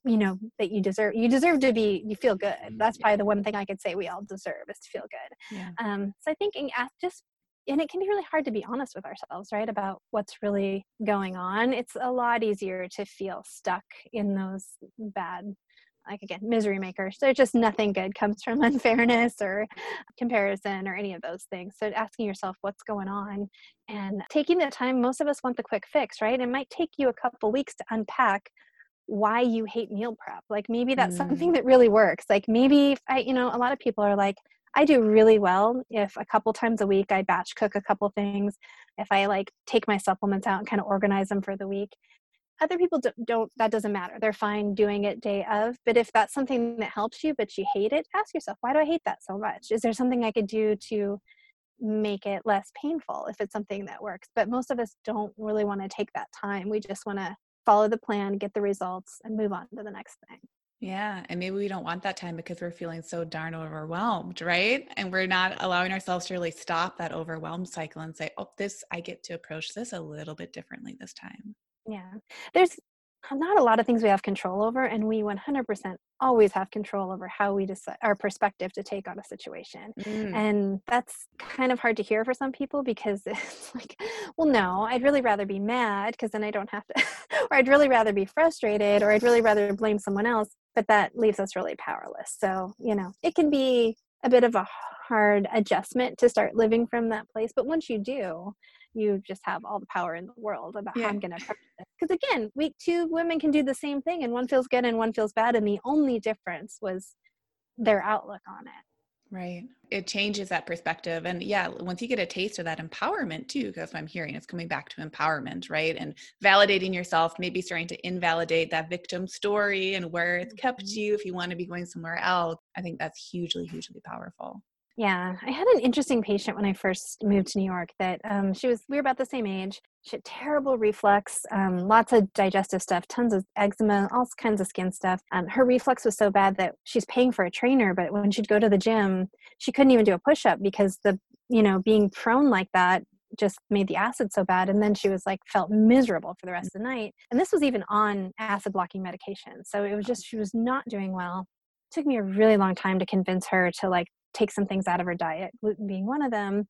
you know that you deserve you deserve to be you feel good that's probably the one thing i could say we all deserve is to feel good yeah. um so i think in, just and it can be really hard to be honest with ourselves right about what's really going on. It's a lot easier to feel stuck in those bad like again misery makers. There's just nothing good comes from [laughs] unfairness or comparison or any of those things. So asking yourself what's going on and taking the time most of us want the quick fix right? It might take you a couple weeks to unpack why you hate meal prep. Like maybe that's mm. something that really works. Like maybe i you know a lot of people are like I do really well if a couple times a week I batch cook a couple things, if I like take my supplements out and kind of organize them for the week. Other people don't, that doesn't matter. They're fine doing it day of. But if that's something that helps you, but you hate it, ask yourself, why do I hate that so much? Is there something I could do to make it less painful if it's something that works? But most of us don't really want to take that time. We just want to follow the plan, get the results, and move on to the next thing. Yeah. And maybe we don't want that time because we're feeling so darn overwhelmed, right? And we're not allowing ourselves to really stop that overwhelmed cycle and say, oh, this, I get to approach this a little bit differently this time. Yeah. There's not a lot of things we have control over and we 100% always have control over how we decide our perspective to take on a situation mm. and that's kind of hard to hear for some people because [laughs] it's like well no i'd really rather be mad because then i don't have to [laughs] or i'd really rather be frustrated or i'd really rather blame someone else but that leaves us really powerless so you know it can be a bit of a hard adjustment to start living from that place but once you do you just have all the power in the world about yeah. how I'm going to approach this. Because again, we two women can do the same thing, and one feels good and one feels bad, and the only difference was their outlook on it. Right. It changes that perspective. And yeah, once you get a taste of that empowerment too, because what I'm hearing is coming back to empowerment, right? And validating yourself, maybe starting to invalidate that victim story and where it's kept mm-hmm. you if you want to be going somewhere else. I think that's hugely, hugely powerful. Yeah, I had an interesting patient when I first moved to New York that um, she was, we were about the same age. She had terrible reflux, um, lots of digestive stuff, tons of eczema, all kinds of skin stuff. Um, her reflux was so bad that she's paying for a trainer, but when she'd go to the gym, she couldn't even do a push up because the, you know, being prone like that just made the acid so bad and then she was like felt miserable for the rest of the night and this was even on acid blocking medication so it was just she was not doing well it took me a really long time to convince her to like take some things out of her diet, gluten being one of them.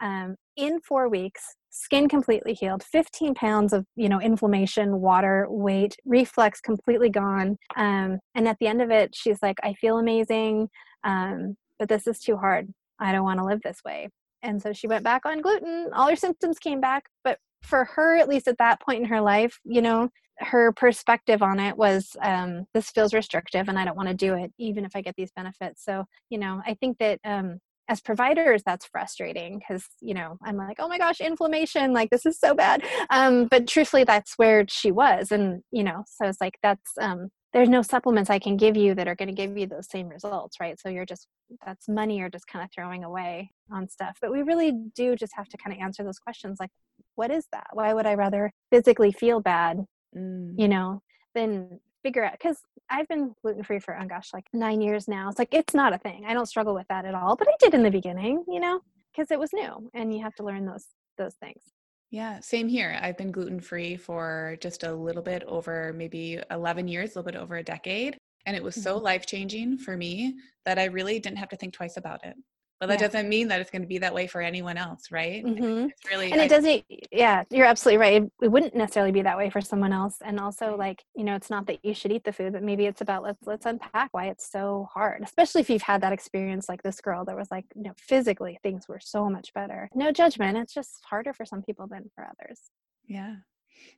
Um, in four weeks, skin completely healed, 15 pounds of you know inflammation, water, weight, reflux completely gone. Um, and at the end of it, she's like, "I feel amazing, um, but this is too hard. I don't want to live this way." And so she went back on gluten. All her symptoms came back, but for her, at least at that point in her life, you know, her perspective on it was um, this feels restrictive and i don't want to do it even if i get these benefits. So you know i think that um, as providers that's frustrating because you know i'm like oh my gosh inflammation like this is so bad. Um, but truthfully that's where she was and you know so it's like that's um, there's no supplements i can give you that are going to give you those same results right? So you're just that's money you're just kind of throwing away on stuff. But we really do just have to kind of answer those questions like what is that why would i rather physically feel bad mm. you know than figure out because I've been gluten free for oh gosh, like nine years now. It's like it's not a thing. I don't struggle with that at all, but I did in the beginning, you know, because it was new, and you have to learn those those things. Yeah, same here. I've been gluten free for just a little bit over maybe 11 years, a little bit over a decade. And it was mm-hmm. so life changing for me that I really didn't have to think twice about it but that yeah. doesn't mean that it's going to be that way for anyone else right mm-hmm. it's really and it I, doesn't yeah you're absolutely right it, it, wouldn't necessarily be that way for someone else and also like you know it's not that you should eat the food but maybe it's about let's let's unpack why it's so hard especially if you've had that experience like this girl that was like you know physically things were so much better no judgment it's just harder for some people than for others yeah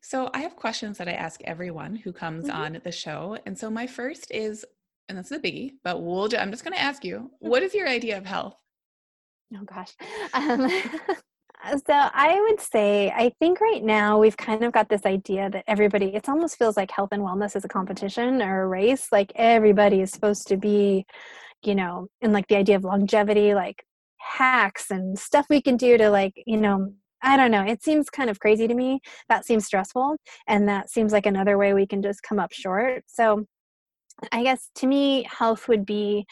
so i have questions that i ask everyone who comes mm-hmm. on the show and so my first is and this is a biggie, but we'll, I'm just going to ask you, what is your idea of health? Oh gosh. [laughs] Um, [laughs] so I would say, I think right now we've kind of got this idea that everybody, it almost feels like health and wellness is a competition or a race. Like everybody is supposed to be, you know, and like the idea of longevity, like hacks and stuff we can do to like, you know, I don't know. It seems kind of crazy to me. That seems stressful. And that seems like another way we can just come up short. So I guess to me, health would be,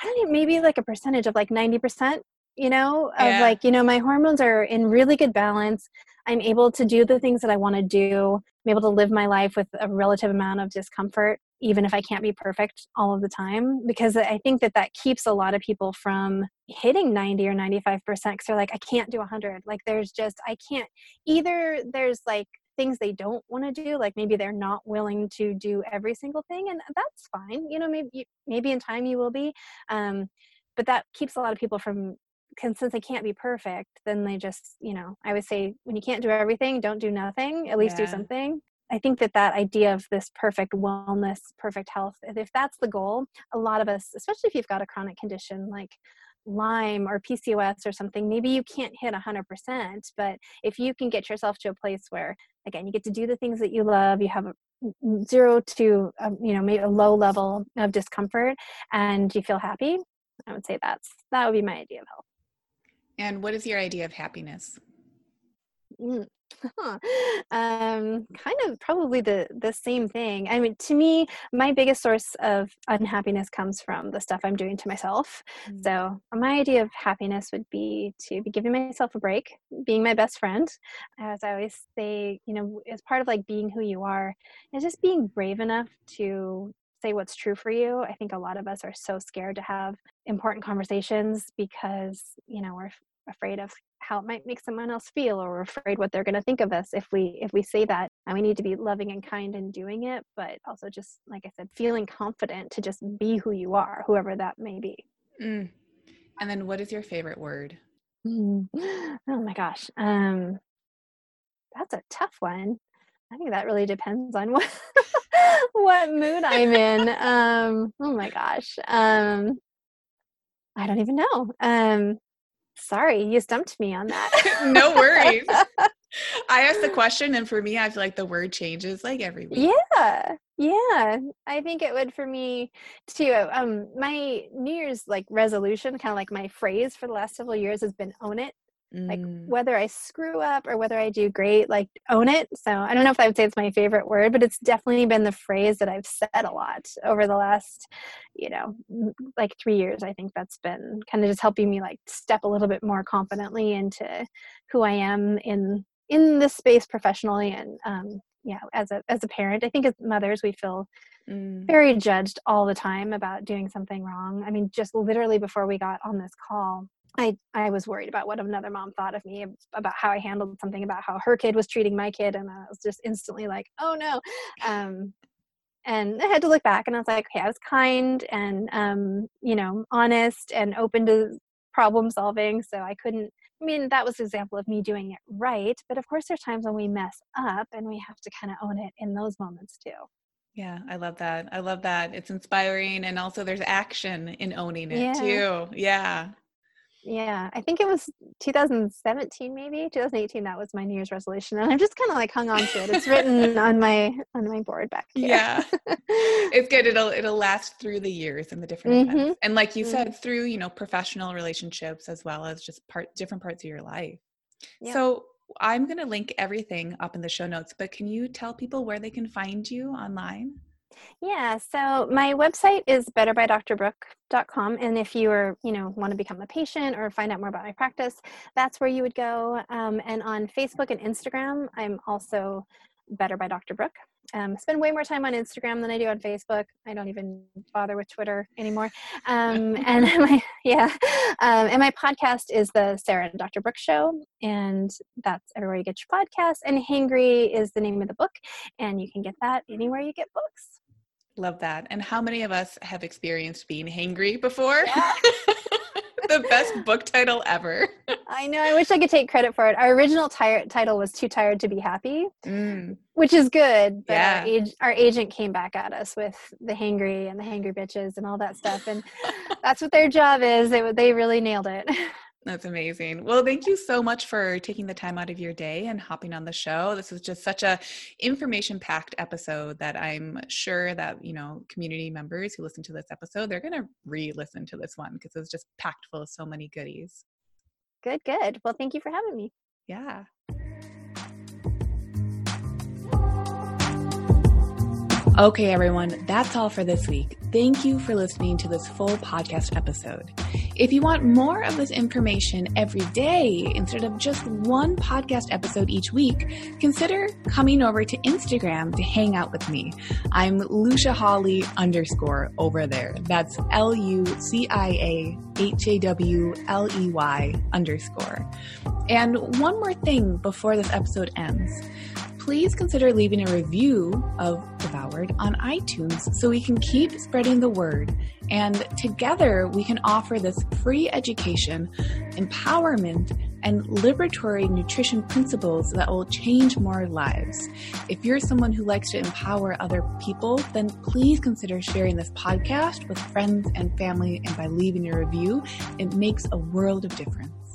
I don't know, maybe like a percentage of like 90% you know, of yeah. like, you know, my hormones are in really good balance. I'm able to do the things that I want to do. I'm able to live my life with a relative amount of discomfort, even if I can't be perfect all of the time. Because I think that that keeps a lot of people from hitting 90 or 95% because they're like, I can't do 100. Like, there's just, I can't. Either there's like things they don't want to do like maybe they're not willing to do every single thing and that's fine you know maybe maybe in time you will be um, but that keeps a lot of people from can, since they can't be perfect, then they just, you know, I would say when you can't do everything, don't do nothing, at least yeah. do something. I think that that idea of this perfect wellness, perfect health, if that's the goal, a lot of us, especially if you've got a chronic condition like Lyme or PCOS or something, maybe you can't hit 100%, but if you can get yourself to a place where, again, you get to do the things that you love, you have a zero to, um, you know, maybe a low level of discomfort and you feel happy, I would say that's, that would be my idea of health. And what is your idea of happiness? Mm. um, kind of probably the the same thing. I mean, to me, my biggest source of unhappiness comes from the stuff I'm doing to myself. Mm. So my idea of happiness would be to be giving myself a break, being my best friend. As I always say, you know, as part of like being who you are, is just being brave enough to say what's true for you. I think a lot of us are so scared to have important conversations because, you know, we're afraid of how it might make someone else feel or afraid what they're going to think of us if we if we say that. And we need to be loving and kind in doing it but also just like i said feeling confident to just be who you are whoever that may be. Mm. and then what is your favorite word? Mm. [gasps] oh my gosh um that's a tough one. I think that really depends on [laughs] what what mood i'm in. Um oh my gosh um i don't even know. Um Sorry, you stumped me on that. [laughs] no worries. [laughs] I asked the question, and for me, I feel like the word changes like every week. Yeah, yeah. I think it would for me too. Um, my New Year's like resolution, kind of like my phrase for the last several years, has been "own it." Like mm. whether i screw up or whether i do great like own it so i don't know if i would say it's my favorite word but it's definitely been the phrase that i've said a lot over the last you know like three years i think that's been kind of just helping me like step a little bit more confidently into who i am in in this space professionally and um yeah as a as a parent i think as mothers we feel mm. very judged all the time about doing something wrong i mean just literally before we got on this call I, I was worried about what another mom thought of me about how I handled something about how her kid was treating my kid and I was just instantly like oh no um, and I had to look back and I was like okay I was kind and um, you know honest and open to problem solving so I couldn't I mean that was an example of me doing it right but of course there's times when we mess up and we have to kind of own it in those moments too yeah, I love that. I love that. It's inspiring and also there's action in owning it yeah. too. Yeah. Yeah i think it was 2017 maybe 2018 that was my new year's resolution and i'm just kind of like hung on to it it's written on my on my board back [laughs] here. yeah it's good it'll it'll last through the years and the different mm-hmm. events and like you mm-hmm. said through you know professional relationships as well as just part different parts of your life yeah. so i'm going to link everything up in the show notes but can you tell people where they can find you online yeah, so my website is betterbydrbrooke.com. And if you are, you know, want to become a patient or find out more about my practice, that's where you would go. Um, and on Facebook and Instagram, I'm also Better by Dr. Brooke. Um, spend way more time on Instagram than I do on Facebook. I don't even bother with Twitter anymore. Um, [laughs] and [laughs] my yeah, um, and my podcast is the Sarah and Dr. Brooke Show, and that's everywhere you get your podcast. And Hangry is the name of the book, and you can get that anywhere you get books. Love that. And how many of us have experienced being hangry before? Yeah. [laughs] the best book title ever. I know. I wish I could take credit for it. Our original title was Too Tired to Be Happy, mm. which is good. But yeah. our, age- our agent came back at us with the hangry and the hangry bitches and all that stuff. And [laughs] that's what their job is. They, they really nailed it. [laughs] That's amazing. Well, thank you so much for taking the time out of your day and hopping on the show. This is just such a information-packed episode that I'm sure that, you know, community members who listen to this episode, they're going to re-listen to this one because it's just packed full of so many goodies. Good, good. Well, thank you for having me. Yeah. Okay, everyone, that's all for this week. Thank you for listening to this full podcast episode. If you want more of this information every day instead of just one podcast episode each week, consider coming over to Instagram to hang out with me. I'm Lucia Hawley underscore over there. That's L U C I A H A W L E Y underscore. And one more thing before this episode ends please consider leaving a review of Devoured on iTunes so we can keep spreading the word. And together we can offer this free education, empowerment, and liberatory nutrition principles that will change more lives. If you're someone who likes to empower other people, then please consider sharing this podcast with friends and family. And by leaving a review, it makes a world of difference.